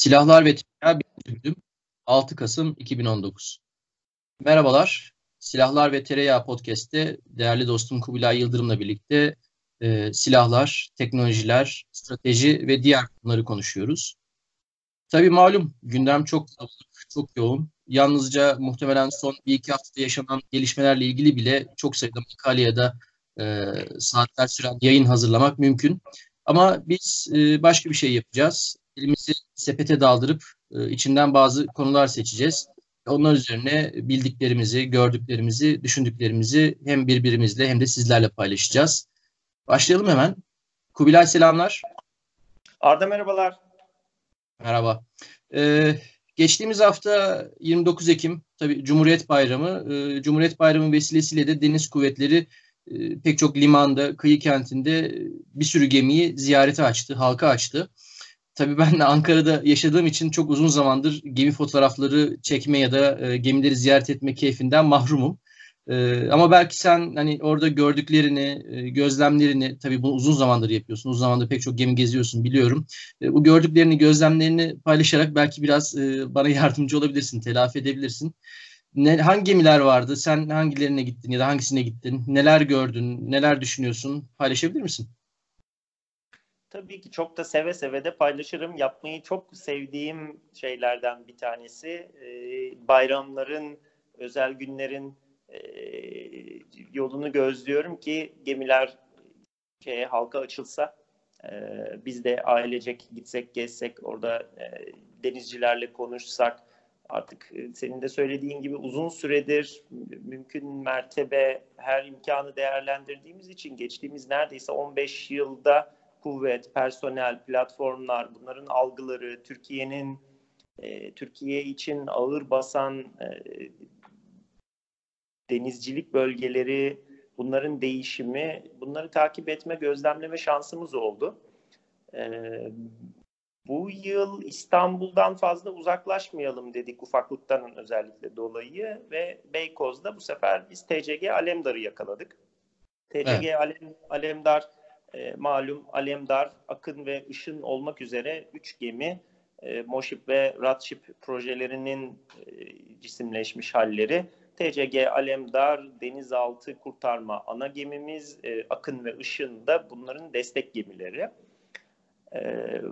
Silahlar ve Tereyağı 1. bölüm 6 Kasım 2019. Merhabalar. Silahlar ve Tereyağı Podcast'te değerli dostum Kubilay Yıldırım'la birlikte e, silahlar, teknolojiler, strateji ve diğer konuları konuşuyoruz. Tabii malum gündem çok çok yoğun. Yalnızca muhtemelen son bir iki haftada yaşanan gelişmelerle ilgili bile çok sayıda makale ya da e, saatler süren yayın hazırlamak mümkün. Ama biz e, başka bir şey yapacağız. Elimizi sepete daldırıp e, içinden bazı konular seçeceğiz. Onlar üzerine bildiklerimizi, gördüklerimizi, düşündüklerimizi hem birbirimizle hem de sizlerle paylaşacağız. Başlayalım hemen. Kubilay selamlar. Arda merhabalar. Merhaba. Ee, geçtiğimiz hafta 29 Ekim tabii Cumhuriyet Bayramı. Ee, Cumhuriyet Bayramı vesilesiyle de Deniz Kuvvetleri e, pek çok limanda, kıyı kentinde bir sürü gemiyi ziyarete açtı, halka açtı. Tabii ben de Ankara'da yaşadığım için çok uzun zamandır gemi fotoğrafları çekme ya da e, gemileri ziyaret etme keyfinden mahrumum. E, ama belki sen hani orada gördüklerini, e, gözlemlerini tabii bunu uzun zamandır yapıyorsun. Uzun zamandır pek çok gemi geziyorsun biliyorum. E, bu gördüklerini, gözlemlerini paylaşarak belki biraz e, bana yardımcı olabilirsin, telafi edebilirsin. Ne, hangi gemiler vardı? Sen hangilerine gittin ya da hangisine gittin? Neler gördün? Neler düşünüyorsun? Paylaşabilir misin? Tabii ki çok da seve seve de paylaşırım. Yapmayı çok sevdiğim şeylerden bir tanesi. Ee, bayramların, özel günlerin e, yolunu gözlüyorum ki gemiler şeye, halka açılsa e, biz de ailecek gitsek, gezsek, orada e, denizcilerle konuşsak, artık e, senin de söylediğin gibi uzun süredir mümkün mertebe her imkanı değerlendirdiğimiz için geçtiğimiz neredeyse 15 yılda kuvvet, personel, platformlar, bunların algıları, Türkiye'nin e, Türkiye için ağır basan e, denizcilik bölgeleri, bunların değişimi, bunları takip etme, gözlemleme şansımız oldu. E, bu yıl İstanbul'dan fazla uzaklaşmayalım dedik ufaklıktan özellikle dolayı ve Beykoz'da bu sefer biz TCG Alemdar'ı yakaladık. TCG evet. Alem, Alemdar e, malum Alemdar, Akın ve Işın olmak üzere üç gemi e, Moship ve Ratship projelerinin e, cisimleşmiş halleri. TCG Alemdar, denizaltı kurtarma ana gemimiz, e, Akın ve Işın da bunların destek gemileri. Ee,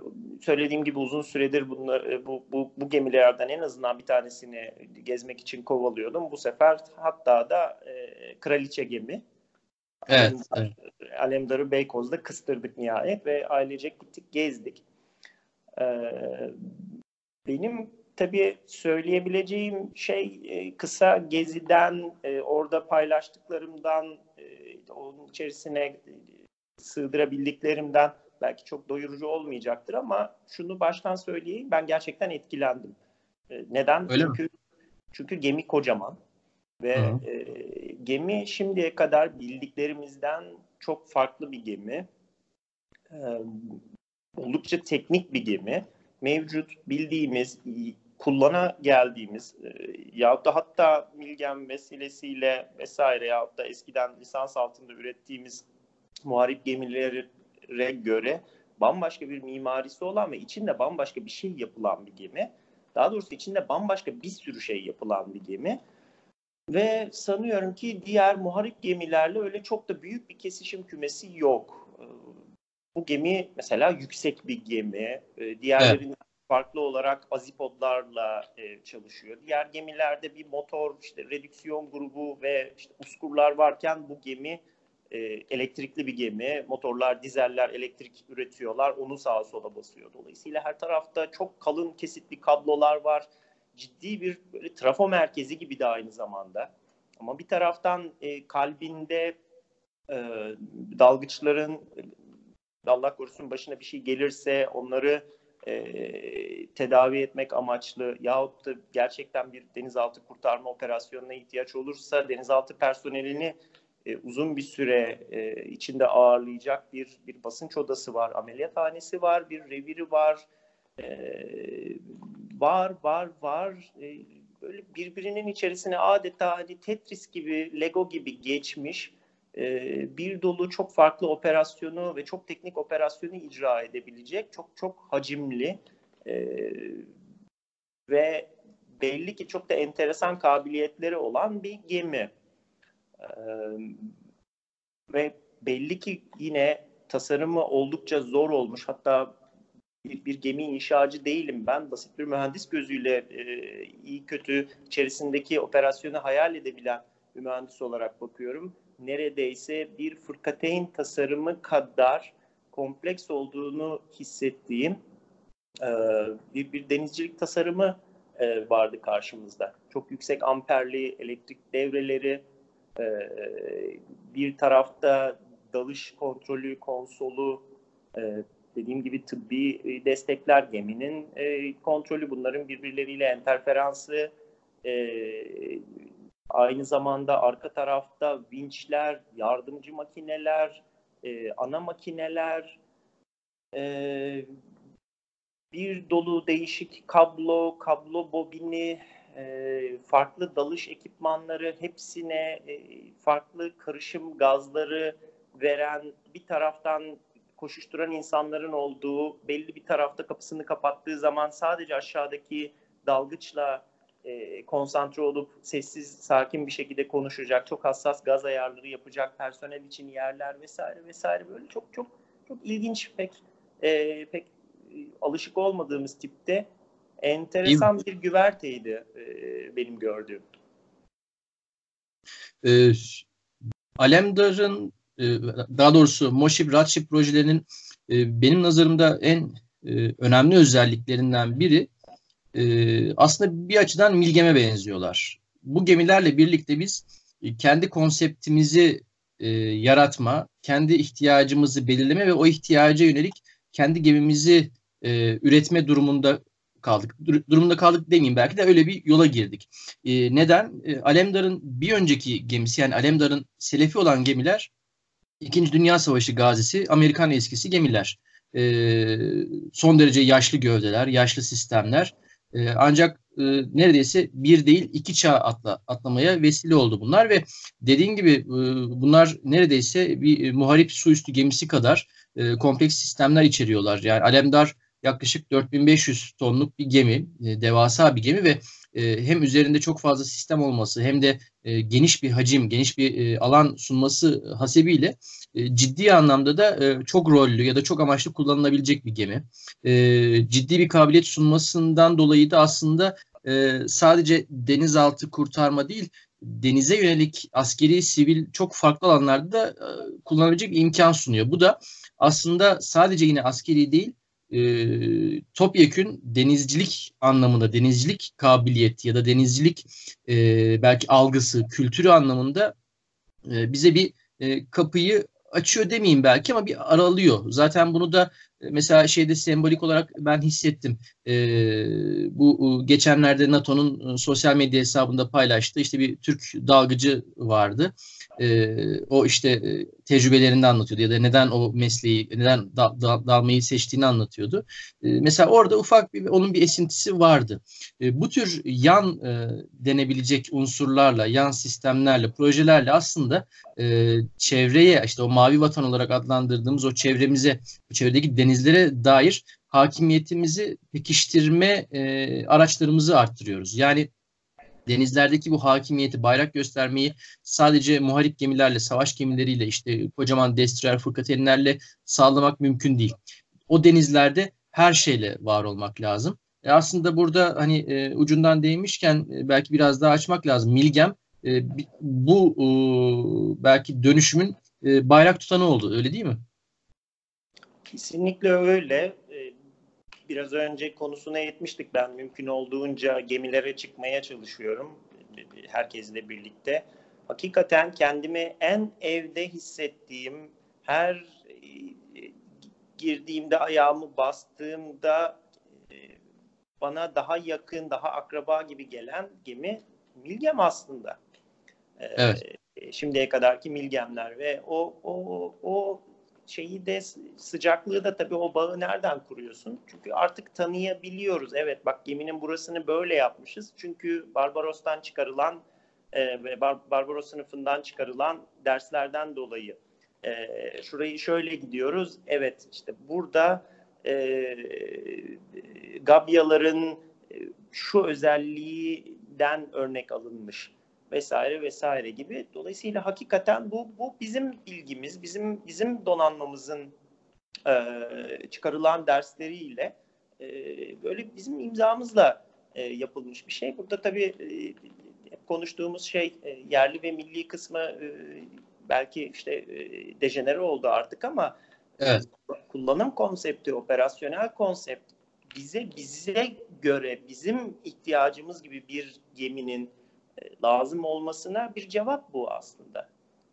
söylediğim gibi uzun süredir bunlar, e, bu, bu, bu gemilerden en azından bir tanesini gezmek için kovalıyordum. Bu sefer hatta da e, kraliçe gemi. Evet, evet. Alemdar'ı Beykoz'da kıstırdık nihayet ve ailecek gittik gezdik. Ee, benim tabii söyleyebileceğim şey e, kısa geziden, e, orada paylaştıklarımdan, e, onun içerisine sığdırabildiklerimden belki çok doyurucu olmayacaktır ama şunu baştan söyleyeyim ben gerçekten etkilendim. Neden? Öyle çünkü mi? çünkü gemi kocaman ve e, gemi şimdiye kadar bildiklerimizden çok farklı bir gemi. E, oldukça teknik bir gemi. Mevcut bildiğimiz, kullana geldiğimiz e, yahut da hatta Milgen vesilesiyle vesaire yahut da eskiden lisans altında ürettiğimiz muharip gemileri göre bambaşka bir mimarisi olan ve içinde bambaşka bir şey yapılan bir gemi. Daha doğrusu içinde bambaşka bir sürü şey yapılan bir gemi. Ve sanıyorum ki diğer muharip gemilerle öyle çok da büyük bir kesişim kümesi yok. Ee, bu gemi mesela yüksek bir gemi. Ee, diğerlerinden evet. farklı olarak azipodlarla e, çalışıyor. Diğer gemilerde bir motor, işte redüksiyon grubu ve işte uskurlar varken bu gemi e, elektrikli bir gemi. Motorlar, dizeller elektrik üretiyorlar. Onu sağa sola basıyor. Dolayısıyla her tarafta çok kalın kesitli kablolar var. Ciddi bir böyle trafo merkezi gibi de aynı zamanda. Ama bir taraftan e, kalbinde e, dalgıçların Allah korusun başına bir şey gelirse onları e, tedavi etmek amaçlı yahut da gerçekten bir denizaltı kurtarma operasyonuna ihtiyaç olursa denizaltı personelini e, uzun bir süre e, içinde ağırlayacak bir bir basınç odası var, ameliyathanesi var, bir reviri var, e, var, var, var. E, böyle birbirinin içerisine adeta hani Tetris gibi, Lego gibi geçmiş e, bir dolu çok farklı operasyonu ve çok teknik operasyonu icra edebilecek çok çok hacimli E, ve belli ki çok da enteresan kabiliyetleri olan bir gemi. E, ve belli ki yine tasarımı oldukça zor olmuş. Hatta bir, bir gemi inşacı değilim ben. Basit bir mühendis gözüyle e, iyi kötü içerisindeki operasyonu hayal edebilen bir mühendis olarak bakıyorum. Neredeyse bir fırkateyn tasarımı kadar kompleks olduğunu hissettiğim e, bir, bir denizcilik tasarımı e, vardı karşımızda. Çok yüksek amperli elektrik devreleri, e, bir tarafta dalış kontrolü konsolu, e, dediğim gibi tıbbi e, destekler, geminin e, kontrolü, bunların birbirleriyle interferansı, e, aynı zamanda arka tarafta vinçler, yardımcı makineler, e, ana makineler, e, bir dolu değişik kablo, kablo bobini, e, farklı dalış ekipmanları, hepsine e, farklı karışım gazları veren bir taraftan koşuşturan insanların olduğu, belli bir tarafta kapısını kapattığı zaman sadece aşağıdaki dalgıçla e, konsantre olup sessiz, sakin bir şekilde konuşacak, çok hassas gaz ayarları yapacak personel için yerler vesaire vesaire böyle çok çok çok ilginç pek e, pek e, alışık olmadığımız tipte enteresan bir güverteydi e, benim gördüğüm. E, Alemdar'ın daha doğrusu Moship Ratship projelerinin e, benim nazarımda en e, önemli özelliklerinden biri aslında bir açıdan Milgem'e benziyorlar. Bu gemilerle birlikte biz kendi konseptimizi yaratma, kendi ihtiyacımızı belirleme ve o ihtiyaca yönelik kendi gemimizi üretme durumunda kaldık. Durumda kaldık demeyeyim belki de öyle bir yola girdik. neden? Alemdar'ın bir önceki gemisi yani Alemdar'ın selefi olan gemiler İkinci Dünya Savaşı gazisi Amerikan eskisi gemiler. E, son derece yaşlı gövdeler, yaşlı sistemler. E, ancak e, neredeyse bir değil iki çağ atla, atlamaya vesile oldu bunlar ve dediğin gibi e, bunlar neredeyse bir e, muharip su üstü gemisi kadar e, kompleks sistemler içeriyorlar. Yani Alemdar yaklaşık 4500 tonluk bir gemi, e, devasa bir gemi ve e, hem üzerinde çok fazla sistem olması hem de e, geniş bir hacim, geniş bir e, alan sunması hasebiyle ciddi anlamda da çok rollü ya da çok amaçlı kullanılabilecek bir gemi. Ciddi bir kabiliyet sunmasından dolayı da aslında sadece denizaltı kurtarma değil, denize yönelik askeri, sivil çok farklı alanlarda da e, kullanabilecek imkan sunuyor. Bu da aslında sadece yine askeri değil, e, topyekün denizcilik anlamında, denizcilik kabiliyeti ya da denizcilik e, belki algısı, kültürü anlamında e, bize bir e, kapıyı açıyor demeyeyim belki ama bir aralıyor. Zaten bunu da e, mesela şeyde sembolik olarak ben hissettim. E, bu geçenlerde NATO'nun e, sosyal medya hesabında paylaştığı işte bir Türk dalgıcı vardı e, o işte e, tecrübelerini anlatıyordu ya da neden o mesleği, neden da, da, dalmayı seçtiğini anlatıyordu. E, mesela orada ufak bir onun bir esintisi vardı. E, bu tür yan e, denebilecek unsurlarla, yan sistemlerle, projelerle aslında e, çevreye işte o mavi vatan olarak adlandırdığımız o çevremize, çevredeki denizlere dair hakimiyetimizi pekiştirme e, araçlarımızı arttırıyoruz. Yani denizlerdeki bu hakimiyeti, bayrak göstermeyi sadece muharip gemilerle, savaş gemileriyle, işte kocaman destroyer fırkateynlerle sağlamak mümkün değil. O denizlerde her şeyle var olmak lazım. E aslında burada hani e, ucundan değmişken e, belki biraz daha açmak lazım. Milgem e, bu e, belki dönüşümün e, bayrak tutanı oldu. Öyle değil mi? Kesinlikle öyle biraz önce konusuna etmiştik. Ben mümkün olduğunca gemilere çıkmaya çalışıyorum herkesle birlikte. Hakikaten kendimi en evde hissettiğim, her e, girdiğimde ayağımı bastığımda e, bana daha yakın, daha akraba gibi gelen gemi Milgem aslında. E, evet. Şimdiye kadarki Milgemler ve o o o şeyi de sıcaklığı da tabii o bağı nereden kuruyorsun? Çünkü artık tanıyabiliyoruz. Evet bak geminin burasını böyle yapmışız. Çünkü Barbaros'tan çıkarılan e, ve Bar Barbaros sınıfından çıkarılan derslerden dolayı e, şurayı şöyle gidiyoruz. Evet işte burada e, Gabyaların e, şu özelliğinden örnek alınmış vesaire vesaire gibi. Dolayısıyla hakikaten bu bu bizim bilgimiz, bizim bizim donanmamızın e, çıkarılan dersleriyle e, böyle bizim imzamızla e, yapılmış bir şey. Burada tabii e, konuştuğumuz şey e, yerli ve milli kısmı e, belki işte e, dejenere oldu artık ama evet. kullanım konsepti, operasyonel konsept bize bize göre bizim ihtiyacımız gibi bir geminin lazım olmasına bir cevap bu aslında.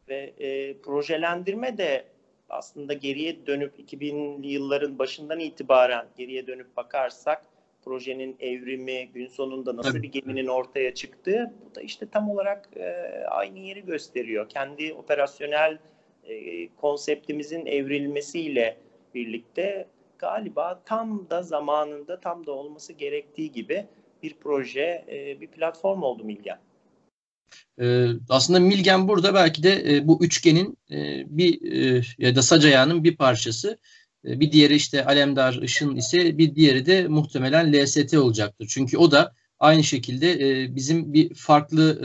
Ve e, projelendirme de aslında geriye dönüp 2000'li yılların başından itibaren geriye dönüp bakarsak projenin evrimi, gün sonunda nasıl bir geminin ortaya çıktığı bu da işte tam olarak e, aynı yeri gösteriyor. Kendi operasyonel e, konseptimizin evrilmesiyle birlikte galiba tam da zamanında tam da olması gerektiği gibi bir proje, e, bir platform oldu Milgen. Ee, aslında Milgen burada belki de e, bu üçgenin e, bir e, ya da sac bir parçası. Bir diğeri işte Alemdar Işın ise bir diğeri de muhtemelen LST olacaktır. Çünkü o da aynı şekilde bizim bir farklı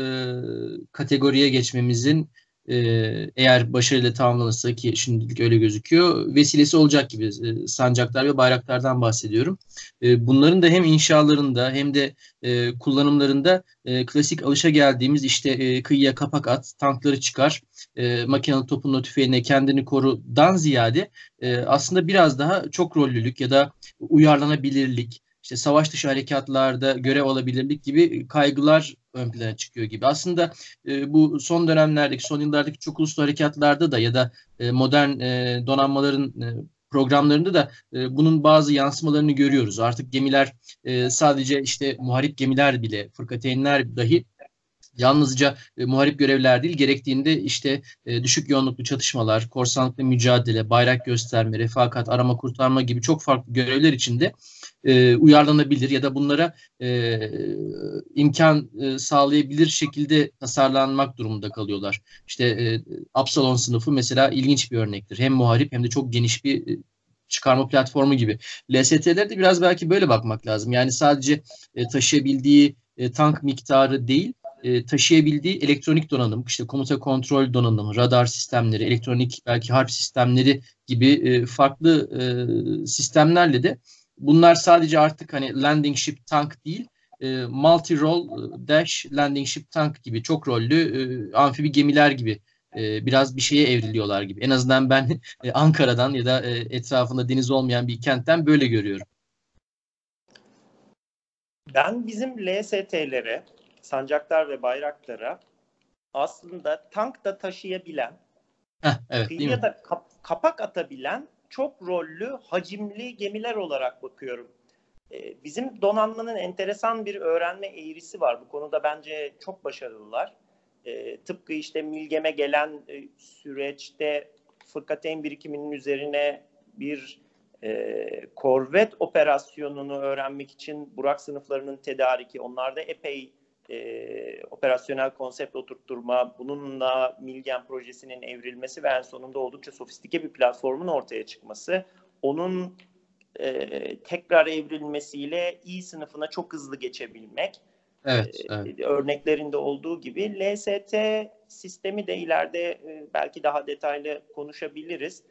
kategoriye geçmemizin e, eğer başarıyla tamamlanırsa ki şimdilik öyle gözüküyor vesilesi olacak gibi e, sancaklar ve bayraklardan bahsediyorum. E, bunların da hem inşalarında hem de e, kullanımlarında e, klasik alışa geldiğimiz işte kıyıya kapak at, tankları çıkar, e, makinalı topun tüfeğine kendini korudan ziyade aslında biraz daha çok rollülük ya da uyarlanabilirlik, işte savaş dışı harekatlarda görev alabilirlik gibi kaygılar ön plana çıkıyor gibi. Aslında e, bu son dönemlerdeki, son yıllardaki çok uluslu harekatlarda da ya da e, modern e, donanmaların e, programlarında da e, bunun bazı yansımalarını görüyoruz. Artık gemiler e, sadece işte muharip gemiler bile, fırkateynler dahi yalnızca e, muharip görevler değil gerektiğinde işte e, düşük yoğunluklu çatışmalar, korsanlıkla mücadele, bayrak gösterme, refakat, arama kurtarma gibi çok farklı görevler içinde e, uyarlanabilir ya da bunlara e, imkan e, sağlayabilir şekilde tasarlanmak durumunda kalıyorlar. İşte e, Absalon sınıfı mesela ilginç bir örnektir. Hem muharip hem de çok geniş bir e, çıkarma platformu gibi. LST'lere de biraz belki böyle bakmak lazım. Yani sadece e, taşıyabildiği e, tank miktarı değil, e, taşıyabildiği elektronik donanım, işte komuta kontrol donanımı, radar sistemleri, elektronik belki harp sistemleri gibi e, farklı e, sistemlerle de bunlar sadece artık hani landing ship tank değil, e, multi-role e, dash landing ship tank gibi çok rollü e, amfibi gemiler gibi e, biraz bir şeye evriliyorlar gibi. En azından ben e, Ankara'dan ya da e, etrafında deniz olmayan bir kentten böyle görüyorum. Ben bizim LST'lere sancaklar ve bayraklara aslında tank da taşıyabilen, Heh, evet, kıyıya da kap, kapak atabilen çok rollü, hacimli gemiler olarak bakıyorum. Ee, bizim donanmanın enteresan bir öğrenme eğrisi var. Bu konuda bence çok başarılılar. Ee, tıpkı işte Milgem'e gelen e, süreçte fırkateyn birikiminin üzerine bir e, korvet operasyonunu öğrenmek için Burak sınıflarının tedariki, onlarda epey e, operasyonel konsept oturtturma, bununla Milgen projesinin evrilmesi ve en sonunda oldukça sofistike bir platformun ortaya çıkması, onun e, tekrar evrilmesiyle iyi sınıfına çok hızlı geçebilmek, evet, e, evet. örneklerinde olduğu gibi LST sistemi de ileride e, belki daha detaylı konuşabiliriz.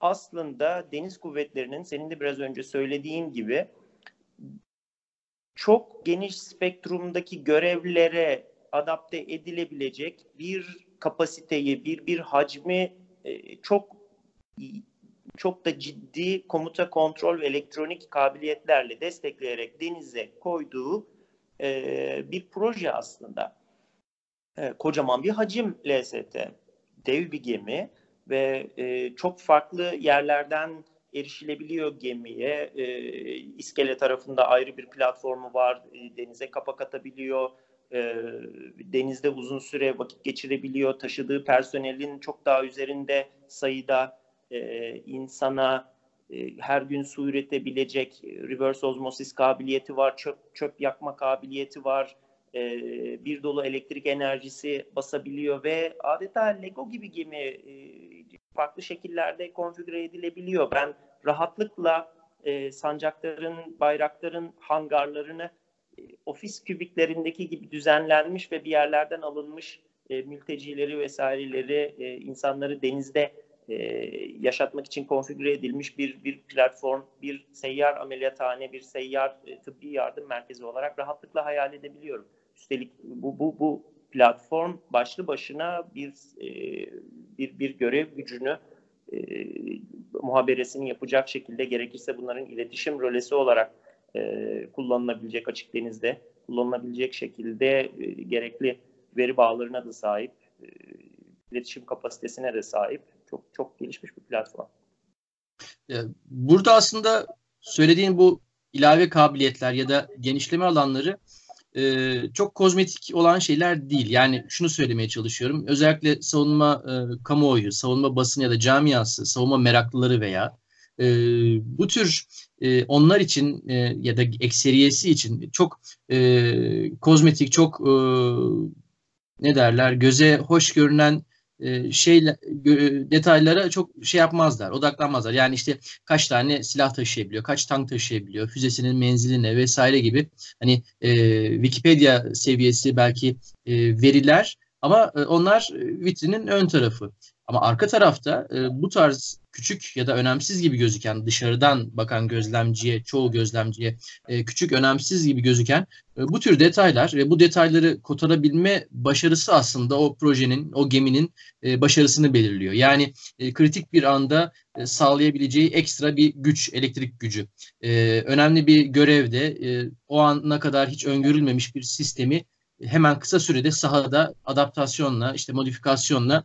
Aslında deniz kuvvetlerinin senin de biraz önce söylediğin gibi çok geniş spektrumdaki görevlere adapte edilebilecek bir kapasiteyi, bir bir hacmi e, çok çok da ciddi komuta kontrol ve elektronik kabiliyetlerle destekleyerek denize koyduğu e, bir proje aslında. E, kocaman bir hacim LST, dev bir gemi ve e, çok farklı yerlerden erişilebiliyor gemiye. E, iskele tarafında ayrı bir platformu var. E, denize kapak atabiliyor. E, denizde uzun süre vakit geçirebiliyor. Taşıdığı personelin çok daha üzerinde sayıda e, insana e, her gün su üretebilecek reverse osmosis kabiliyeti var. Çöp, çöp yakma kabiliyeti var. E, bir dolu elektrik enerjisi basabiliyor ve adeta Lego gibi gemi e, farklı şekillerde konfigüre edilebiliyor. Ben rahatlıkla e, sancakların, bayrakların hangarlarını e, ofis kübiklerindeki gibi düzenlenmiş ve bir yerlerden alınmış e, mültecileri vesaireleri, e, insanları denizde e, yaşatmak için konfigüre edilmiş bir bir platform, bir seyyar ameliyathane, bir seyyar e, tıbbi yardım merkezi olarak rahatlıkla hayal edebiliyorum. Üstelik bu bu bu platform başlı başına bir e, bir bir görev gücünü e, muhaberesini yapacak şekilde gerekirse bunların iletişim rölesi olarak e, kullanılabilecek açık denizde kullanılabilecek şekilde e, gerekli veri bağlarına da sahip, e, iletişim kapasitesine de sahip çok çok gelişmiş bir platform. Burada aslında söylediğin bu ilave kabiliyetler ya da genişleme alanları e, çok kozmetik olan şeyler değil. Yani şunu söylemeye çalışıyorum. Özellikle savunma e, kamuoyu, savunma basın ya da camiası, savunma meraklıları veya e, bu tür e, onlar için e, ya da ekseriyesi için çok e, kozmetik, çok e, ne derler göze hoş görünen e, şey detaylara çok şey yapmazlar, odaklanmazlar. Yani işte kaç tane silah taşıyabiliyor, kaç tank taşıyabiliyor, füzesinin menziline vesaire gibi hani e, Wikipedia seviyesi belki e, veriler ama e, onlar vitrinin ön tarafı. Ama arka tarafta e, bu tarz küçük ya da önemsiz gibi gözüken dışarıdan bakan gözlemciye, çoğu gözlemciye e, küçük önemsiz gibi gözüken e, bu tür detaylar ve bu detayları kotarabilme başarısı aslında o projenin, o geminin e, başarısını belirliyor. Yani kritik bir anda sağlayabileceği ekstra bir güç, elektrik gücü. Önemli bir görevde o ana kadar hiç öngörülmemiş bir sistemi hemen kısa sürede sahada adaptasyonla, işte modifikasyonla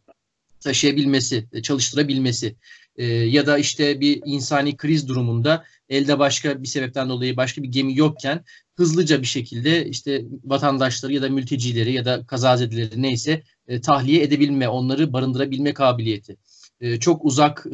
taşıyabilmesi, çalıştırabilmesi e, ya da işte bir insani kriz durumunda elde başka bir sebepten dolayı başka bir gemi yokken hızlıca bir şekilde işte vatandaşları ya da mültecileri ya da kazazedeleri neyse e, tahliye edebilme, onları barındırabilme kabiliyeti. E, çok uzak e,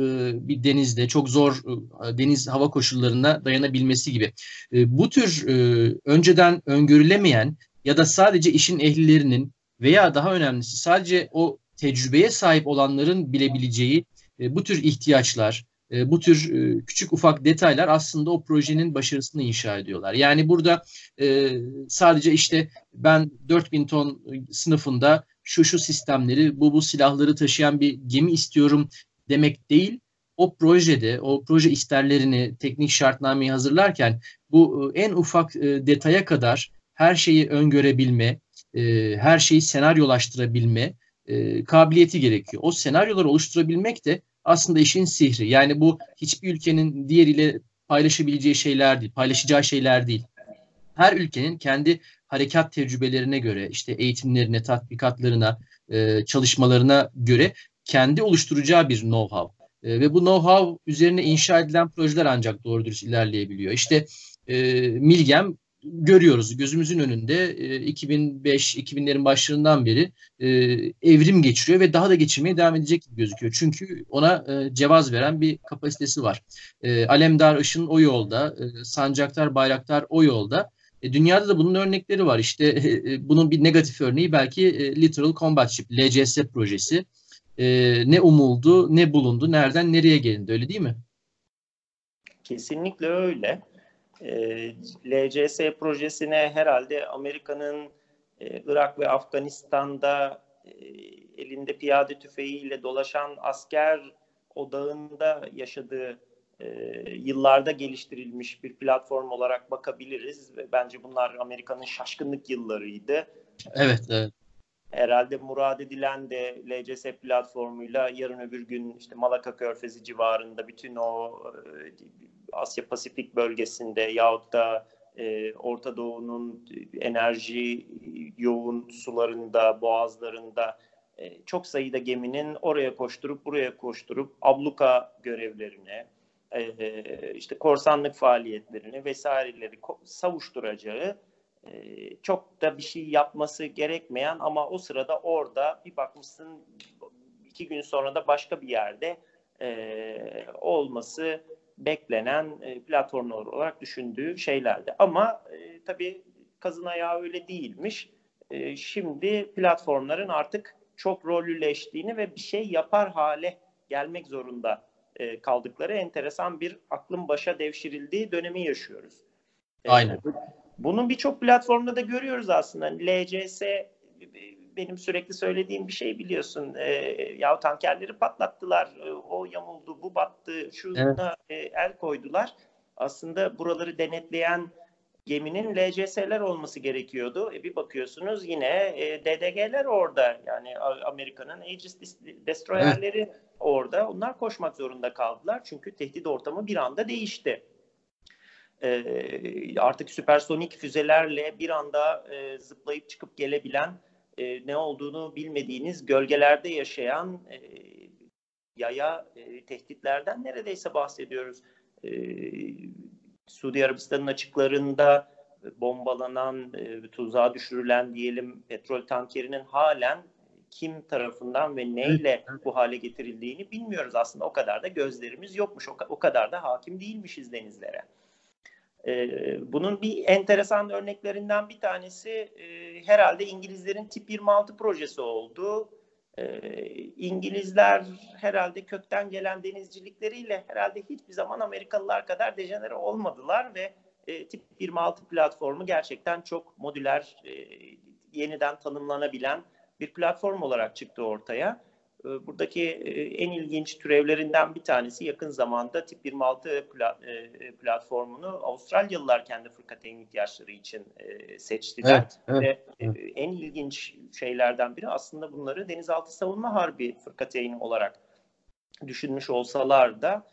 bir denizde, çok zor e, deniz hava koşullarına dayanabilmesi gibi. E, bu tür e, önceden öngörülemeyen ya da sadece işin ehlilerinin veya daha önemlisi sadece o tecrübeye sahip olanların bilebileceği e, bu tür ihtiyaçlar, e, bu tür e, küçük ufak detaylar aslında o projenin başarısını inşa ediyorlar. Yani burada sadece işte ben 4000 ton sınıfında şu şu sistemleri, bu bu silahları taşıyan bir gemi istiyorum demek değil. O projede, o proje isterlerini, teknik şartnameyi hazırlarken bu en ufak detaya kadar her şeyi öngörebilme, her şeyi senaryolaştırabilme kabiliyeti gerekiyor. O senaryoları oluşturabilmek de aslında işin sihri. Yani bu hiçbir ülkenin diğeriyle paylaşabileceği şeyler değil, paylaşacağı şeyler değil. Her ülkenin kendi harekat tecrübelerine göre, işte eğitimlerine, tatbikatlarına, e, çalışmalarına göre kendi oluşturacağı bir know-how. E, ve bu know-how üzerine inşa edilen projeler ancak doğru dürüst ilerleyebiliyor. İşte e, Milgem görüyoruz gözümüzün önünde 2005-2000'lerin başlarından beri e, evrim geçiriyor ve daha da geçirmeye devam edecek gibi gözüküyor. Çünkü ona e, cevaz veren bir kapasitesi var. E, Alemdar Işın o yolda, Sancaktar Bayraktar o yolda. dünyada da bunun örnekleri var. İşte bunun bir negatif örneği belki Literal Combat Ship, LCS projesi. ne umuldu, ne bulundu, nereden nereye gelindi öyle değil mi? Kesinlikle öyle. E, LCS projesine herhalde Amerika'nın e, Irak ve Afganistan'da e, elinde piyade tüfeğiyle dolaşan asker odağında yaşadığı e, yıllarda geliştirilmiş bir platform olarak bakabiliriz ve bence bunlar Amerika'nın şaşkınlık yıllarıydı. Evet, evet. Herhalde murad edilen de LCS platformuyla yarın öbür gün işte Malaka Körfezi civarında bütün o e, Asya Pasifik bölgesinde yahut da e, Orta Doğu'nun enerji yoğun sularında, boğazlarında e, çok sayıda geminin oraya koşturup buraya koşturup abluka görevlerine, e, işte korsanlık faaliyetlerini vesaireleri savuşturacağı e, çok da bir şey yapması gerekmeyen ama o sırada orada bir bakmışsın iki gün sonra da başka bir yerde e, olması beklenen e, platformlar olarak düşündüğü şeylerdi. Ama e, tabii kazın ayağı öyle değilmiş. E, şimdi platformların artık çok rollüleştiğini ve bir şey yapar hale gelmek zorunda e, kaldıkları enteresan bir aklın başa devşirildiği dönemi yaşıyoruz. E, Aynen. Bunun birçok platformda da görüyoruz aslında. LCS benim sürekli söylediğim bir şey biliyorsun. E, ya tankerleri patlattılar. E, o yamuldu, bu battı. Şuna evet. e, el koydular. Aslında buraları denetleyen geminin LCS'ler olması gerekiyordu. E, bir bakıyorsunuz yine e, DDG'ler orada. Yani Amerika'nın Aegis Destroyer'leri evet. orada. Onlar koşmak zorunda kaldılar. Çünkü tehdit ortamı bir anda değişti. E, artık süpersonik füzelerle bir anda e, zıplayıp çıkıp gelebilen e, ne olduğunu bilmediğiniz gölgelerde yaşayan e, yaya e, tehditlerden neredeyse bahsediyoruz. E, Suudi Arabistan'ın açıklarında bombalanan, e, tuzağa düşürülen diyelim petrol tankerinin halen kim tarafından ve neyle bu hale getirildiğini bilmiyoruz aslında. O kadar da gözlerimiz yokmuş, o kadar da hakim değilmişiz denizlere. Ee, bunun bir enteresan örneklerinden bir tanesi e, herhalde İngilizlerin tip 26 projesi oldu. Ee, İngilizler herhalde kökten gelen denizcilikleriyle herhalde hiçbir zaman Amerikalılar kadar dejenere olmadılar ve e, tip 26 platformu gerçekten çok modüler, e, yeniden tanımlanabilen bir platform olarak çıktı ortaya. Ee, buradaki e, en ilginç türevlerinden bir tanesi yakın zamanda tip 26 e, platformunu Avustralyalılar kendi fırkateyn ihtiyaçları için e, seçtiler. Evet, evet, Ve evet. en ilginç şeylerden biri aslında bunları denizaltı savunma harbi fırkateyni olarak düşünmüş olsalar da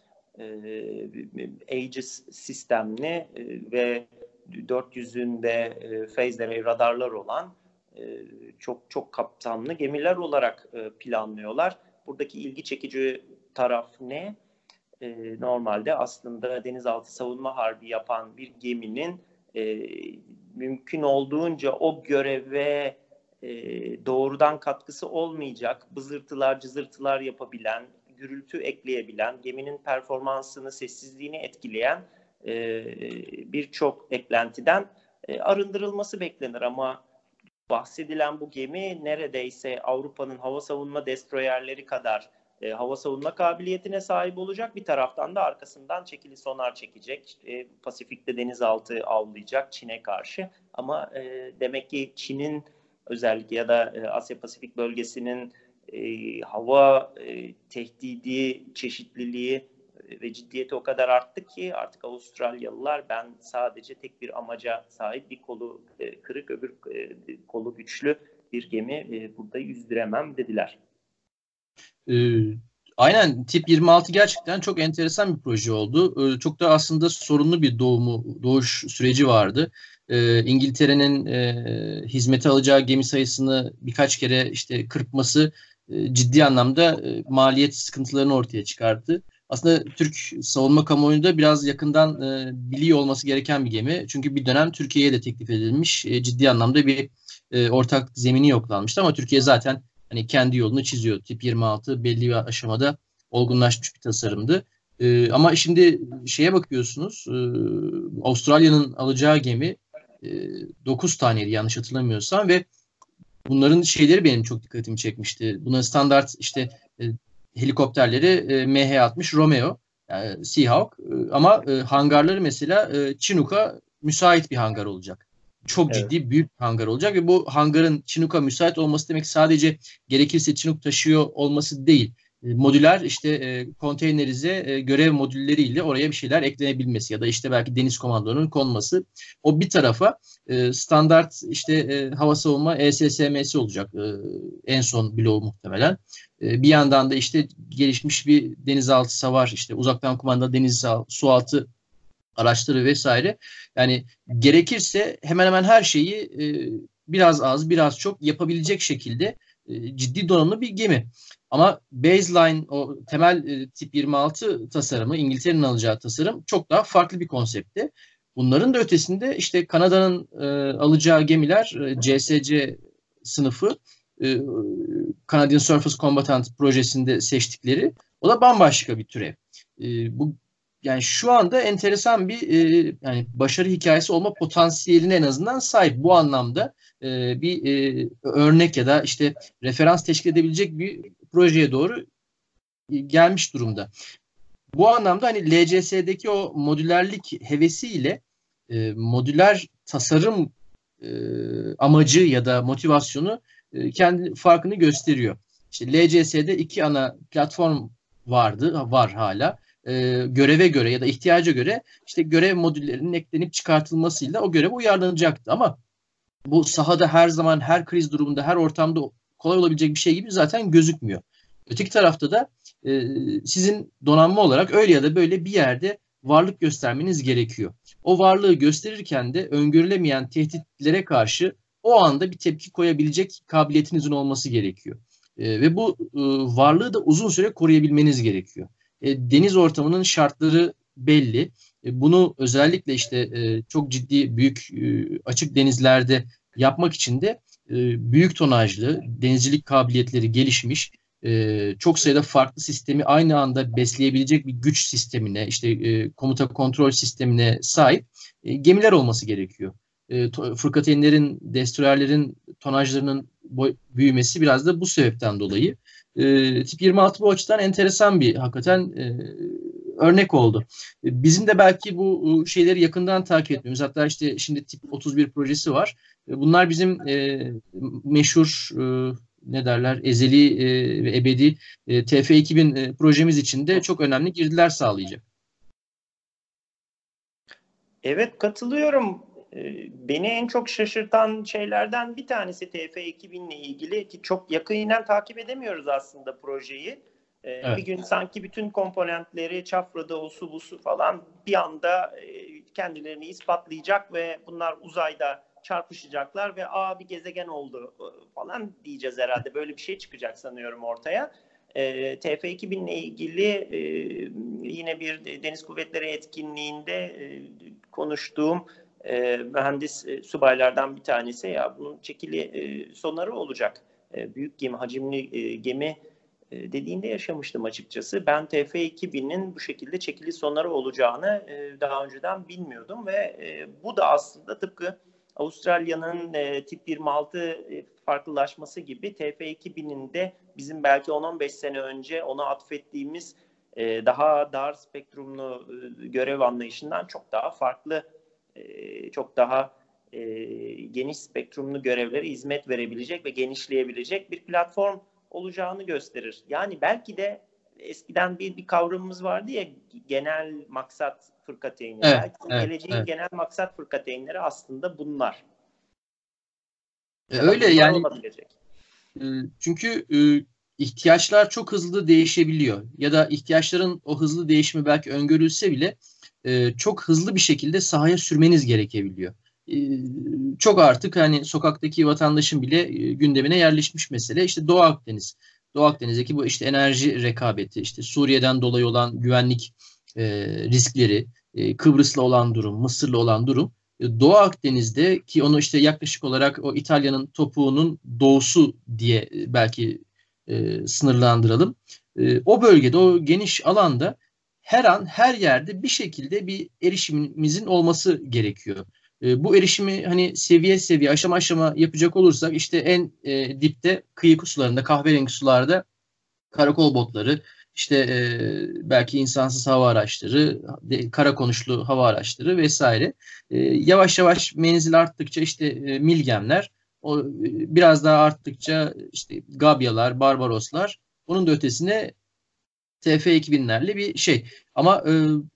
Aegis sistemli ve 400'ünde phase radarlar olan e, çok çok kapsamlı gemiler olarak e, planlıyorlar. Buradaki ilgi çekici taraf ne? E, normalde aslında denizaltı savunma harbi yapan bir geminin mümkün olduğunca o göreve doğrudan katkısı olmayacak, bızırtılar, cızırtılar yapabilen, gürültü ekleyebilen, geminin performansını, sessizliğini etkileyen birçok eklentiden arındırılması beklenir ama bahsedilen bu gemi neredeyse Avrupa'nın hava savunma destroyerleri kadar e, hava savunma kabiliyetine sahip olacak. Bir taraftan da arkasından çekili sonar çekecek. E, Pasifik'te denizaltı avlayacak Çin'e karşı. Ama e, demek ki Çin'in özellikle ya da e, Asya Pasifik bölgesinin e, hava e, tehdidi, çeşitliliği ve ciddiyeti o kadar arttı ki artık Avustralyalılar ben sadece tek bir amaca sahip bir kolu e, kırık öbür e, kolu güçlü bir gemi e, burada yüzdüremem dediler. Ee, aynen tip 26 gerçekten çok enteresan bir proje oldu. Ee, çok da aslında sorunlu bir doğumu doğuş süreci vardı. Ee, İngiltere'nin e, hizmete alacağı gemi sayısını birkaç kere işte kırpması e, ciddi anlamda e, maliyet sıkıntılarını ortaya çıkarttı aslında Türk savunma kamuoyunda biraz yakından e, biliyor olması gereken bir gemi. Çünkü bir dönem Türkiye'ye de teklif edilmiş e, ciddi anlamda bir e, ortak zemini yoklanmıştı ama Türkiye zaten hani kendi yolunu çiziyor. Tip 26 belli bir aşamada olgunlaşmış bir tasarımdı. E, ama şimdi şeye bakıyorsunuz e, Avustralya'nın alacağı gemi e, 9 taneydi yanlış hatırlamıyorsam ve bunların şeyleri benim çok dikkatimi çekmişti. Buna standart işte e, helikopterleri e, MH-60 Romeo yani Seahawk e, ama e, hangarları mesela e, Chinook'a müsait bir hangar olacak. Çok evet. ciddi büyük bir hangar olacak ve bu hangarın Chinook'a müsait olması demek sadece gerekirse Chinook taşıyor olması değil. E, modüler işte e, konteynerize e, görev modülleriyle oraya bir şeyler eklenebilmesi ya da işte belki deniz komandonun konması o bir tarafa e, standart işte e, hava savunma ESSM'si olacak e, en son bloğu muhtemelen. E, bir yandan da işte gelişmiş bir denizaltı savar işte uzaktan kumanda deniz sualtı araçları vesaire. Yani gerekirse hemen hemen her şeyi e, biraz az biraz çok yapabilecek şekilde e, ciddi donanımlı bir gemi. Ama baseline o temel e, tip 26 tasarımı İngiltere'nin alacağı tasarım çok daha farklı bir konseptti. Bunların da ötesinde işte Kanada'nın e, alacağı gemiler e, CSC sınıfı e, Canadian Surface Combatant projesinde seçtikleri o da bambaşka bir türev. E, bu yani şu anda enteresan bir e, yani başarı hikayesi olma potansiyeline en azından sahip bu anlamda e, bir e, örnek ya da işte referans teşkil edebilecek bir projeye doğru gelmiş durumda. bu anlamda hani LCS'deki o modülerlik hevesiyle e, modüler tasarım e, amacı ya da motivasyonu e, kendi farkını gösteriyor. İşte LCS'de iki ana platform vardı, var hala. E, göreve göre ya da ihtiyaca göre işte görev modüllerinin eklenip çıkartılmasıyla o görev uyarlanacaktı. Ama bu sahada her zaman, her kriz durumunda, her ortamda kolay olabilecek bir şey gibi zaten gözükmüyor. Öteki tarafta da e, sizin donanma olarak öyle ya da böyle bir yerde varlık göstermeniz gerekiyor. O varlığı gösterirken de öngörülemeyen tehditlere karşı o anda bir tepki koyabilecek kabiliyetinizin olması gerekiyor. E, ve bu e, varlığı da uzun süre koruyabilmeniz gerekiyor. E, deniz ortamının şartları belli. E, bunu özellikle işte e, çok ciddi büyük açık denizlerde yapmak için de büyük tonajlı, denizcilik kabiliyetleri gelişmiş, çok sayıda farklı sistemi aynı anda besleyebilecek bir güç sistemine, işte komuta kontrol sistemine sahip gemiler olması gerekiyor. E, fırkateynlerin, destroyerlerin tonajlarının büyümesi biraz da bu sebepten dolayı. E, tip 26 bu açıdan enteresan bir hakikaten e, örnek oldu. E, bizim de belki bu şeyleri yakından takip etmemiz. Hatta işte şimdi tip 31 projesi var. E, bunlar bizim e, meşhur e, ne derler ezeli e, ve ebedi e, TF2000 e, projemiz için de çok önemli girdiler sağlayacak. Evet katılıyorum. E, beni en çok şaşırtan şeylerden bir tanesi TF2000 ile ilgili ki çok yakından takip edemiyoruz aslında projeyi. E, evet. Bir gün sanki bütün komponentleri çafrada, osu busu falan bir anda kendilerini ispatlayacak ve bunlar uzayda çarpışacaklar ve aa bir gezegen oldu e, falan diyeceğiz herhalde. Böyle bir şey çıkacak sanıyorum ortaya. E, TF2000 ile ilgili e, yine bir Deniz Kuvvetleri etkinliğinde e, konuştuğum e, mühendis e, subaylardan bir tanesi ya bunun çekili e, sonarı olacak. E, büyük gemi, hacimli e, gemi e, dediğinde yaşamıştım açıkçası. Ben TF2000'in bu şekilde çekili sonarı olacağını e, daha önceden bilmiyordum ve e, bu da aslında tıpkı Avustralya'nın e, tip 26 e, farklılaşması gibi TF2000'in de bizim belki 10-15 sene önce ona atfettiğimiz e, daha dar spektrumlu e, görev anlayışından çok daha farklı, e, çok daha e, geniş spektrumlu görevlere hizmet verebilecek ve genişleyebilecek bir platform olacağını gösterir. Yani belki de eskiden bir, bir kavramımız vardı ya genel maksat fırkateynleri. Evet, evet, geleceğin evet. genel maksat fırkateynleri aslında bunlar. E, öyle yani. E, çünkü e, ihtiyaçlar çok hızlı değişebiliyor ya da ihtiyaçların o hızlı değişimi belki öngörülse bile e, çok hızlı bir şekilde sahaya sürmeniz gerekebiliyor. E, çok artık hani sokaktaki vatandaşın bile e, gündemine yerleşmiş mesele işte Doğu Akdeniz. Doğu Akdeniz'deki bu işte enerji rekabeti, işte Suriye'den dolayı olan güvenlik e, riskleri, e, Kıbrıs'la olan durum, Mısır'la olan durum e, Doğu Akdeniz'de ki onu işte yaklaşık olarak o İtalya'nın topuğunun doğusu diye e, belki e, sınırlandıralım. E, o bölgede, o geniş alanda her an her yerde bir şekilde bir erişimimizin olması gerekiyor. E, bu erişimi hani seviye seviye aşama aşama yapacak olursak işte en e, dipte kıyı sularında kahverengi sularda karakol botları işte e, belki insansız hava araçları, de, kara konuşlu hava araçları vesaire. E, yavaş yavaş menzil arttıkça işte e, milgemler, o, e, biraz daha arttıkça işte Gabyalar, Barbaroslar, bunun da ötesine TF2000'lerle bir şey. Ama e,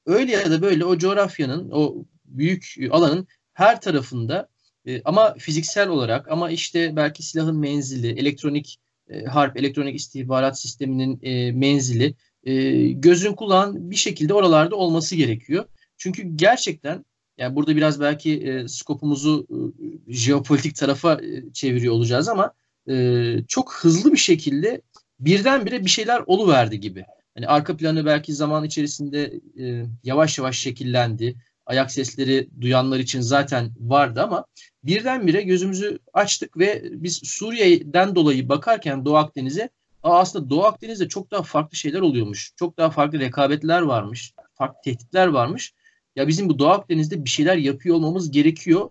öyle ya da böyle o coğrafyanın, o büyük alanın her tarafında e, ama fiziksel olarak ama işte belki silahın menzili, elektronik e, harp, elektronik istihbarat sisteminin e, menzili e, gözün kulağın bir şekilde oralarda olması gerekiyor. Çünkü gerçekten yani burada biraz belki e, skopumuzu e, jeopolitik tarafa e, çeviriyor olacağız ama e, çok hızlı bir şekilde birdenbire bir şeyler oluverdi gibi. Hani arka planı belki zaman içerisinde e, yavaş yavaş şekillendi ayak sesleri duyanlar için zaten vardı ama birdenbire gözümüzü açtık ve biz Suriye'den dolayı bakarken Doğu Akdeniz'e aslında Doğu Akdeniz'de çok daha farklı şeyler oluyormuş. Çok daha farklı rekabetler varmış. Farklı tehditler varmış. Ya bizim bu Doğu Akdeniz'de bir şeyler yapıyor olmamız gerekiyor.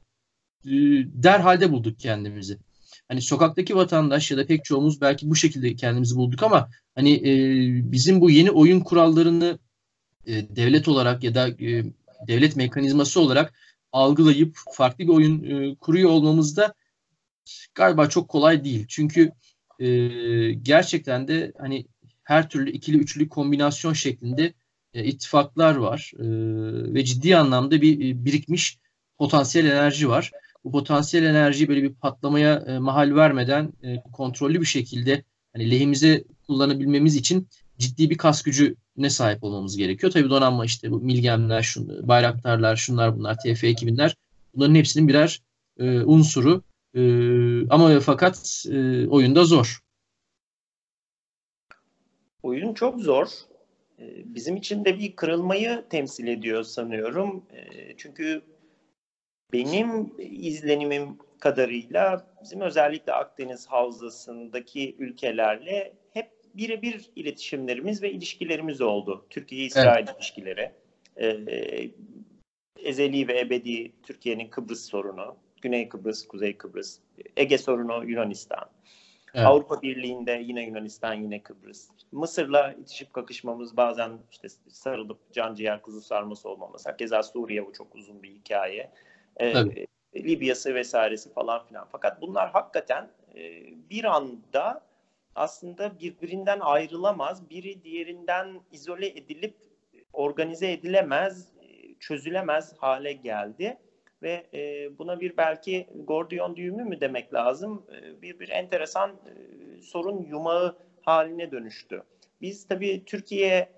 Ee, derhalde bulduk kendimizi. Hani sokaktaki vatandaş ya da pek çoğumuz belki bu şekilde kendimizi bulduk ama hani e, bizim bu yeni oyun kurallarını e, devlet olarak ya da e, devlet mekanizması olarak algılayıp farklı bir oyun e, kuruyor olmamız da galiba çok kolay değil. Çünkü e, gerçekten de hani her türlü ikili üçlü kombinasyon şeklinde e, ittifaklar var e, ve ciddi anlamda bir e, birikmiş potansiyel enerji var. Bu potansiyel enerjiyi böyle bir patlamaya e, mahal vermeden e, kontrollü bir şekilde hani lehimize kullanabilmemiz için ciddi bir kas gücüne sahip olmamız gerekiyor. Tabii donanma işte bu Milgemler, şun, Bayraktarlar, şunlar bunlar, TF 2000'ler bunların hepsinin birer e, unsuru. E, ama fakat e, oyunda zor. Oyun çok zor. E, bizim için de bir kırılmayı temsil ediyor sanıyorum. E, çünkü benim izlenimim kadarıyla bizim özellikle Akdeniz Havzası'ndaki ülkelerle hep birebir iletişimlerimiz ve ilişkilerimiz oldu. Türkiye-İsrail evet. ilişkileri. Ee, ezeli ve ebedi Türkiye'nin Kıbrıs sorunu, Güney Kıbrıs, Kuzey Kıbrıs, Ege sorunu Yunanistan. Evet. Avrupa Birliği'nde yine Yunanistan, yine Kıbrıs. Mısır'la itişip kakışmamız bazen işte sarılıp can ciğer kuzu sarması olmamız. Keza Suriye bu çok uzun bir hikaye. Ee, Libya'sı vesairesi falan filan. Fakat bunlar hakikaten e, bir anda aslında birbirinden ayrılamaz, biri diğerinden izole edilip organize edilemez, çözülemez hale geldi ve e, buna bir belki Gordiyon düğümü mü demek lazım, e, bir bir enteresan e, sorun yumağı haline dönüştü. Biz tabii Türkiye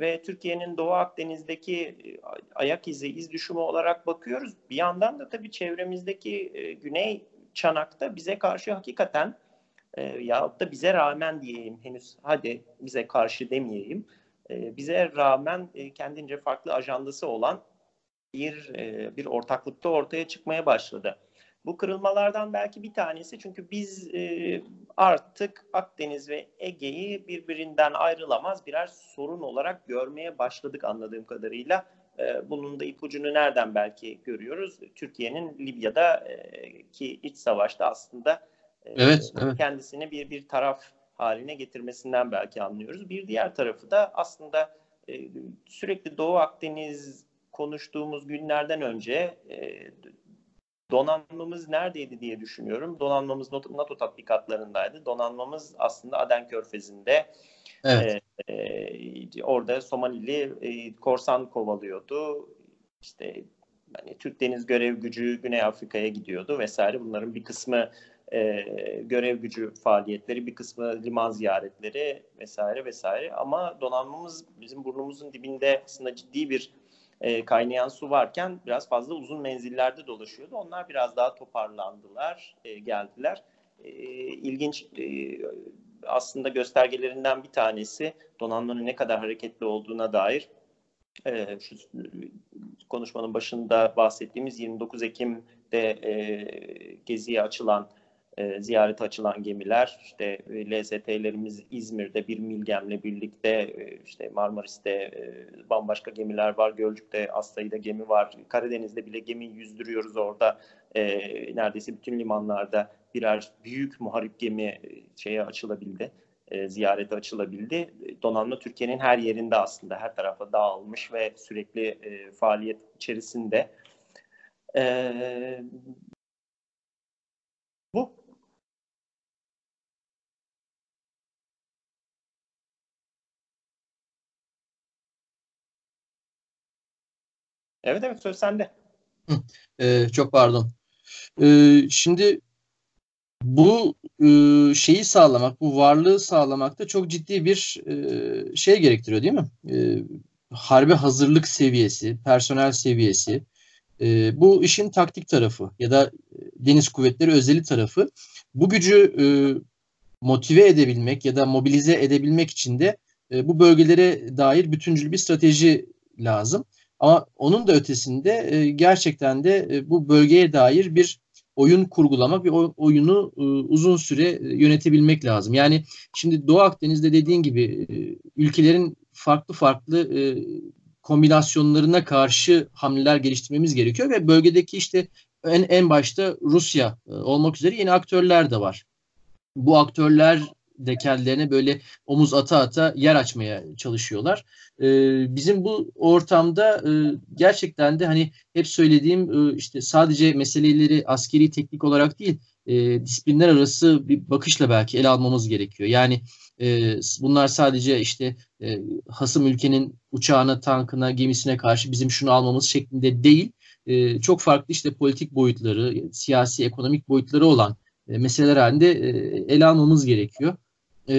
ve Türkiye'nin Doğu Akdeniz'deki e, ayak izi, iz düşümü olarak bakıyoruz. Bir yandan da tabii çevremizdeki e, Güney Çanak'ta bize karşı hakikaten e, yahut da bize rağmen diyeyim henüz hadi bize karşı demeyeyim. Bize rağmen kendince farklı ajandası olan bir e, bir ortaklıkta ortaya çıkmaya başladı. Bu kırılmalardan belki bir tanesi çünkü biz artık Akdeniz ve Ege'yi birbirinden ayrılamaz birer sorun olarak görmeye başladık anladığım kadarıyla. E, bunun da ipucunu nereden belki görüyoruz? Türkiye'nin Libya'da e, ki iç savaşta aslında e, evet, evet. kendisini bir bir taraf haline getirmesinden belki anlıyoruz. Bir diğer tarafı da aslında e, sürekli Doğu Akdeniz konuştuğumuz günlerden önce donanmamız neredeydi diye düşünüyorum. Donanmamız NATO tatbikatlarındaydı. Donanmamız aslında Aden Körfezi'nde evet. e, e, orada Somalili e, korsan kovalıyordu. İşte hani Türk Deniz Görev Gücü Güney Afrika'ya gidiyordu vesaire. Bunların bir kısmı e, görev gücü faaliyetleri, bir kısmı liman ziyaretleri vesaire vesaire. Ama donanmamız bizim burnumuzun dibinde aslında ciddi bir e, kaynayan su varken biraz fazla uzun menzillerde dolaşıyordu. Onlar biraz daha toparlandılar, e, geldiler. E, ilginç e, aslında göstergelerinden bir tanesi donanmanın ne kadar hareketli olduğuna dair e, şu konuşmanın başında bahsettiğimiz 29 Ekim'de e, geziye açılan e, ziyarete açılan gemiler işte e, LZT'lerimiz İzmir'de bir Milgem'le birlikte e, işte Marmaris'te e, bambaşka gemiler var. Gölcük'te az sayıda gemi var. Karadeniz'de bile gemi yüzdürüyoruz orada. E, neredeyse bütün limanlarda birer büyük muharip gemi e, şeye açılabildi. E, ziyarete açılabildi. Donanma Türkiye'nin her yerinde aslında her tarafa dağılmış ve sürekli faaliyet içerisinde. E, bu Evet evet söz sende. Ee, çok pardon. Ee, şimdi bu e, şeyi sağlamak, bu varlığı sağlamak da çok ciddi bir e, şey gerektiriyor değil mi? E, harbi hazırlık seviyesi, personel seviyesi. E, bu işin taktik tarafı ya da deniz kuvvetleri özeli tarafı. Bu gücü e, motive edebilmek ya da mobilize edebilmek için de e, bu bölgelere dair bütüncül bir strateji lazım. Ama onun da ötesinde e, gerçekten de e, bu bölgeye dair bir oyun kurgulamak ve oyunu e, uzun süre yönetebilmek lazım. Yani şimdi Doğu Akdeniz'de dediğin gibi ülkelerin farklı farklı kombinasyonlarına karşı hamleler geliştirmemiz gerekiyor ve bölgedeki işte en en başta Rusya olmak üzere yeni aktörler de var. Bu aktörler de kendilerine böyle omuz ata ata yer açmaya çalışıyorlar. E, bizim bu ortamda e, gerçekten de hani hep söylediğim e, işte sadece meseleleri askeri teknik olarak değil e, disiplinler arası bir bakışla belki ele almamız gerekiyor. Yani e, bunlar sadece işte e, hasım ülkenin uçağına, tankına, gemisine karşı bizim şunu almamız şeklinde değil. E, çok farklı işte politik boyutları, siyasi, ekonomik boyutları olan e, meseleler halinde e, ele almamız gerekiyor. E,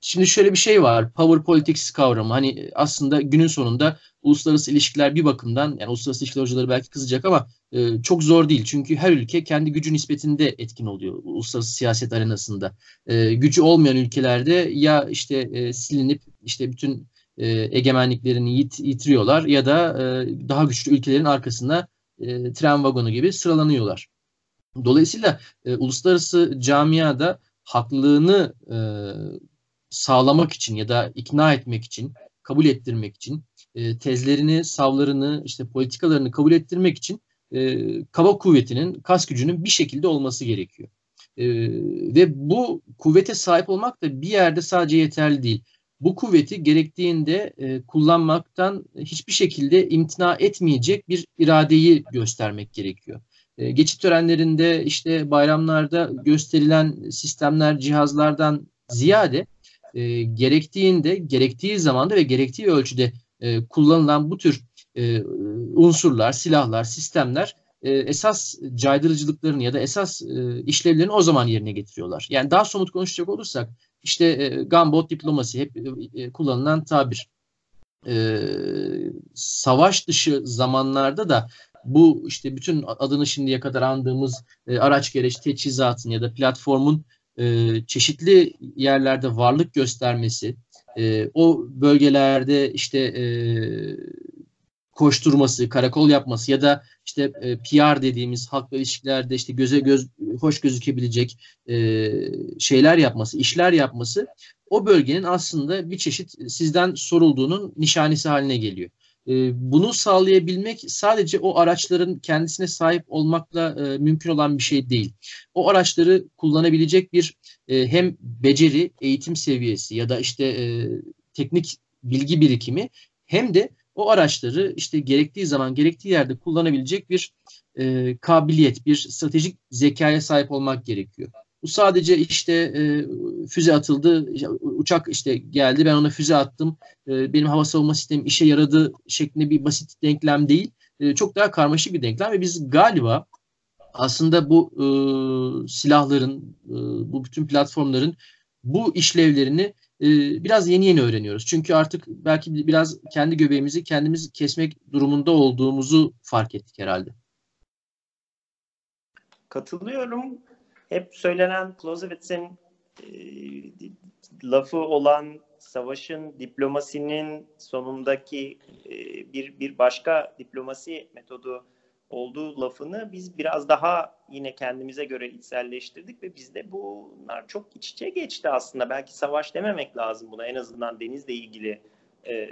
şimdi şöyle bir şey var. Power politics kavramı. Hani aslında günün sonunda uluslararası ilişkiler bir bakımdan yani uluslararası ilişkiler hocaları belki kızacak ama e, çok zor değil. Çünkü her ülke kendi gücü nispetinde etkin oluyor uluslararası siyaset arenasında. E, gücü olmayan ülkelerde ya işte e, silinip işte bütün e, egemenliklerini yit, yitiriyorlar ya da e, daha güçlü ülkelerin arkasına e, tren vagonu gibi sıralanıyorlar. Dolayısıyla e, uluslararası camiada haklılığını e, sağlamak için ya da ikna etmek için, kabul ettirmek için, e, tezlerini, savlarını, işte politikalarını kabul ettirmek için e, kaba kuvvetinin, kas gücünün bir şekilde olması gerekiyor. E, ve bu kuvvete sahip olmak da bir yerde sadece yeterli değil. Bu kuvveti gerektiğinde e, kullanmaktan hiçbir şekilde imtina etmeyecek bir iradeyi göstermek gerekiyor. E, geçit törenlerinde işte bayramlarda gösterilen sistemler, cihazlardan ziyade e, gerektiğinde, gerektiği zamanda ve gerektiği ölçüde e, kullanılan bu tür e, unsurlar, silahlar, sistemler e, esas caydırıcılıklarını ya da esas e, işlevlerini o zaman yerine getiriyorlar. Yani daha somut konuşacak olursak işte e, gunboat diplomasi hep e, kullanılan tabir. E, savaş dışı zamanlarda da bu işte bütün adını şimdiye kadar andığımız e, araç gereç teçhizatın ya da platformun e, çeşitli yerlerde varlık göstermesi, e, o bölgelerde işte e, koşturması, karakol yapması ya da işte e, PR dediğimiz halkla ilişkilerde işte göze göz hoş gözükebilecek e, şeyler yapması, işler yapması o bölgenin aslında bir çeşit sizden sorulduğunun nişanesi haline geliyor. E, bunu sağlayabilmek sadece o araçların kendisine sahip olmakla e, mümkün olan bir şey değil. O araçları kullanabilecek bir e, hem beceri, eğitim seviyesi ya da işte e, teknik bilgi birikimi hem de o araçları işte gerektiği zaman gerektiği yerde kullanabilecek bir e, kabiliyet, bir stratejik zekaya sahip olmak gerekiyor. Bu sadece işte e, füze atıldı, uçak işte geldi, ben ona füze attım, e, benim hava savunma sistemim işe yaradı şeklinde bir basit denklem değil. E, çok daha karmaşık bir denklem ve biz galiba aslında bu e, silahların, e, bu bütün platformların bu işlevlerini e, biraz yeni yeni öğreniyoruz. Çünkü artık belki biraz kendi göbeğimizi kendimiz kesmek durumunda olduğumuzu fark ettik herhalde. Katılıyorum. Hep söylenen Clausewitz'in e, lafı olan savaşın diplomasinin sonundaki e, bir bir başka diplomasi metodu olduğu lafını biz biraz daha yine kendimize göre içselleştirdik ve bizde bunlar çok iç içe geçti aslında. Belki savaş dememek lazım buna en azından denizle ilgili e,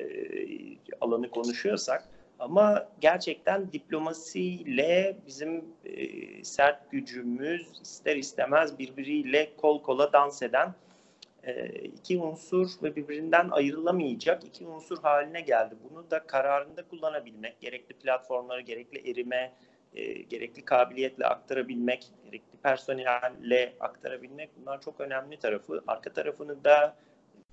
alanı konuşuyorsak. Ama gerçekten diplomasiyle bizim e, sert gücümüz ister istemez birbiriyle kol kola dans eden e, iki unsur ve birbirinden ayrılamayacak iki unsur haline geldi. Bunu da kararında kullanabilmek, gerekli platformları, gerekli erime, e, gerekli kabiliyetle aktarabilmek, gerekli personelle aktarabilmek bunlar çok önemli tarafı. Arka tarafını da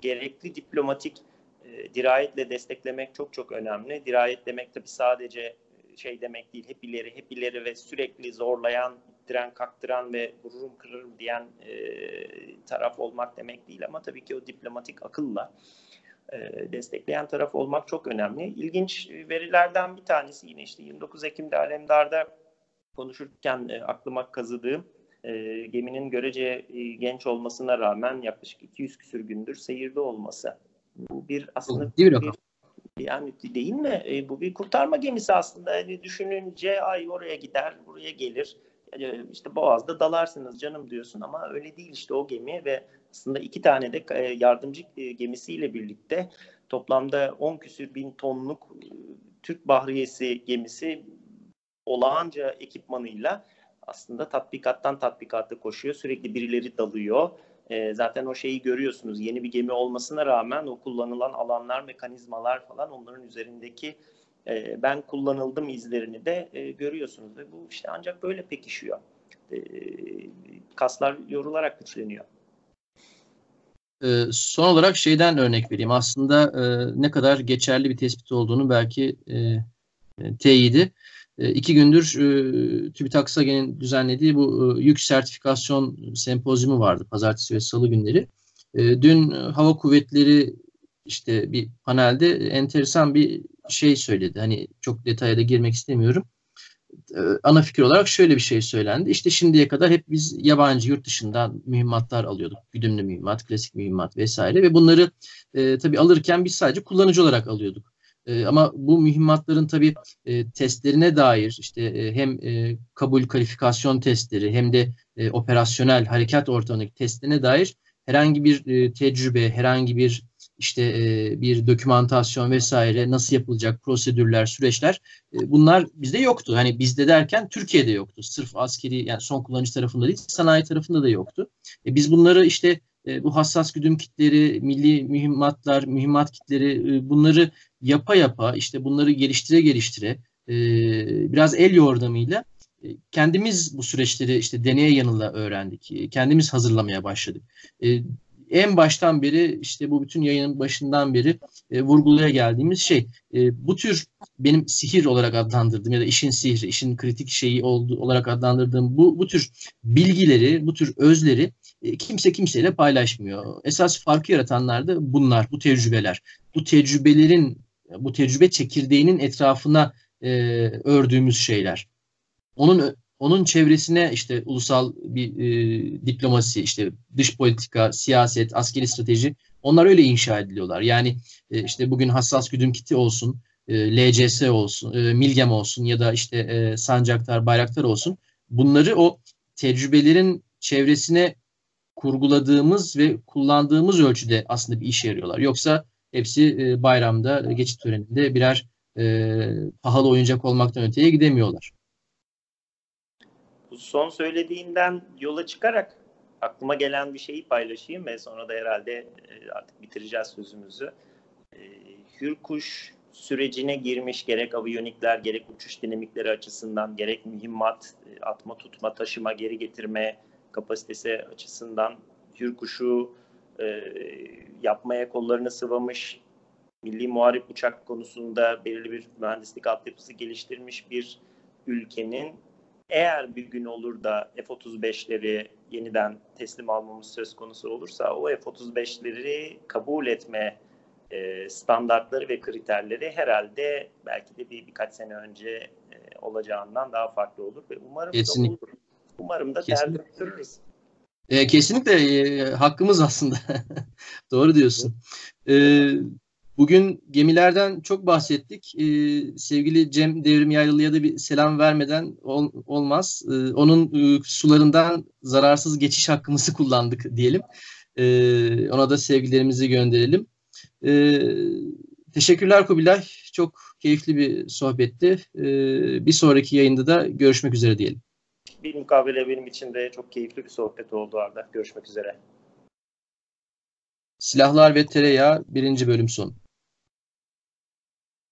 gerekli diplomatik e, dirayetle desteklemek çok çok önemli. Dirayet demek tabii sadece şey demek değil, hep ileri, hep ileri ve sürekli zorlayan ittiren, kaktıran ve vururum kırırım diyen e, taraf olmak demek değil ama tabii ki o diplomatik akılla e, destekleyen taraf olmak çok önemli. İlginç verilerden bir tanesi yine işte 29 Ekim'de Alemdar'da konuşurken e, aklıma kazıdığım e, geminin görece e, genç olmasına rağmen yaklaşık 200 küsür gündür seyirde olması. Bu bir aslında bir, bir yani değil mi? E, bu bir kurtarma gemisi aslında. Yani düşününce ay oraya gider, buraya gelir işte Boğaz'da dalarsınız canım diyorsun ama öyle değil işte o gemi ve aslında iki tane de e, yardımcı e, gemisiyle birlikte toplamda 10 küsür bin tonluk e, Türk Bahriyesi gemisi olağanca ekipmanıyla aslında tatbikattan tatbikata koşuyor. Sürekli birileri dalıyor. E, zaten o şeyi görüyorsunuz. Yeni bir gemi olmasına rağmen o kullanılan alanlar, mekanizmalar falan onların üzerindeki e, ben kullanıldım izlerini de e, görüyorsunuz. Ve bu işte ancak böyle pekişiyor. E, kaslar yorularak güçleniyor. E, son olarak şeyden örnek vereyim. Aslında e, ne kadar geçerli bir tespit olduğunu belki e, e, teyidi. E, iki gündür e, TÜBİTAK SAGE'nin düzenlediği bu e, yük sertifikasyon sempozyumu vardı pazartesi ve salı günleri. E, dün hava kuvvetleri işte bir panelde enteresan bir şey söyledi. Hani çok detaya da girmek istemiyorum. E, ana fikir olarak şöyle bir şey söylendi. İşte şimdiye kadar hep biz yabancı yurt dışından mühimmatlar alıyorduk. Güdümlü mühimmat, klasik mühimmat vesaire ve bunları e, tabii alırken biz sadece kullanıcı olarak alıyorduk. E, ama bu mühimmatların tabii e, testlerine dair işte e, hem e, kabul kalifikasyon testleri hem de e, operasyonel harekat ortamındaki testlerine dair herhangi bir e, tecrübe, herhangi bir işte e, bir dokümantasyon vesaire nasıl yapılacak prosedürler, süreçler e, bunlar bizde yoktu. Hani bizde derken Türkiye'de yoktu. Sırf askeri yani son kullanıcı tarafında değil, sanayi tarafında da yoktu. E, biz bunları işte e, bu hassas güdüm kitleri, milli mühimmatlar, mühimmat kitleri e, bunları yapa yapa işte bunları geliştire geliştire e, biraz el yordamıyla kendimiz bu süreçleri işte deneye yanıla öğrendik. Kendimiz hazırlamaya başladık. En baştan beri işte bu bütün yayının başından beri vurgulaya geldiğimiz şey bu tür benim sihir olarak adlandırdığım ya da işin sihri, işin kritik şeyi oldu, olarak adlandırdığım bu, bu tür bilgileri, bu tür özleri kimse kimseyle paylaşmıyor. Esas farkı yaratanlar da bunlar, bu tecrübeler. Bu tecrübelerin, bu tecrübe çekirdeğinin etrafına e, ördüğümüz şeyler. Onun onun çevresine işte ulusal bir e, diplomasi, işte dış politika, siyaset, askeri strateji onlar öyle inşa ediliyorlar. Yani e, işte bugün hassas güdüm kiti olsun, e, LCS olsun, e, Milgem olsun ya da işte e, Sancaktar, Bayraktar olsun. Bunları o tecrübelerin çevresine kurguladığımız ve kullandığımız ölçüde aslında bir işe yarıyorlar. Yoksa hepsi e, bayramda, geçit töreninde birer e, pahalı oyuncak olmaktan öteye gidemiyorlar. Bu son söylediğinden yola çıkarak aklıma gelen bir şeyi paylaşayım ve sonra da herhalde e, artık bitireceğiz sözümüzü. E, Hürkuş sürecine girmiş gerek aviyonikler gerek uçuş dinamikleri açısından gerek mühimmat, e, atma tutma taşıma geri getirme kapasitesi açısından Hürkuş'u e, yapmaya kollarını sıvamış milli muharip uçak konusunda belirli bir mühendislik altyapısı geliştirmiş bir ülkenin eğer bir gün olur da F-35'leri yeniden teslim almamız söz konusu olursa o F-35'leri kabul etme e, standartları ve kriterleri herhalde belki de bir birkaç sene önce e, olacağından daha farklı olur ve umarım Kesinlikle. da olur. Umarım da kesinlikle. E, kesinlikle e, hakkımız aslında. Doğru diyorsun. E, Bugün gemilerden çok bahsettik. Ee, sevgili Cem Devrim Yaylı'ya da bir selam vermeden ol, olmaz. Ee, onun e, sularından zararsız geçiş hakkımızı kullandık diyelim. Ee, ona da sevgilerimizi gönderelim. Ee, teşekkürler Kubilay. Çok keyifli bir sohbetti. Ee, bir sonraki yayında da görüşmek üzere diyelim. Bir mukabele benim için de çok keyifli bir sohbet oldu Arda. Görüşmek üzere. Silahlar ve Tereyağı birinci bölüm sonu.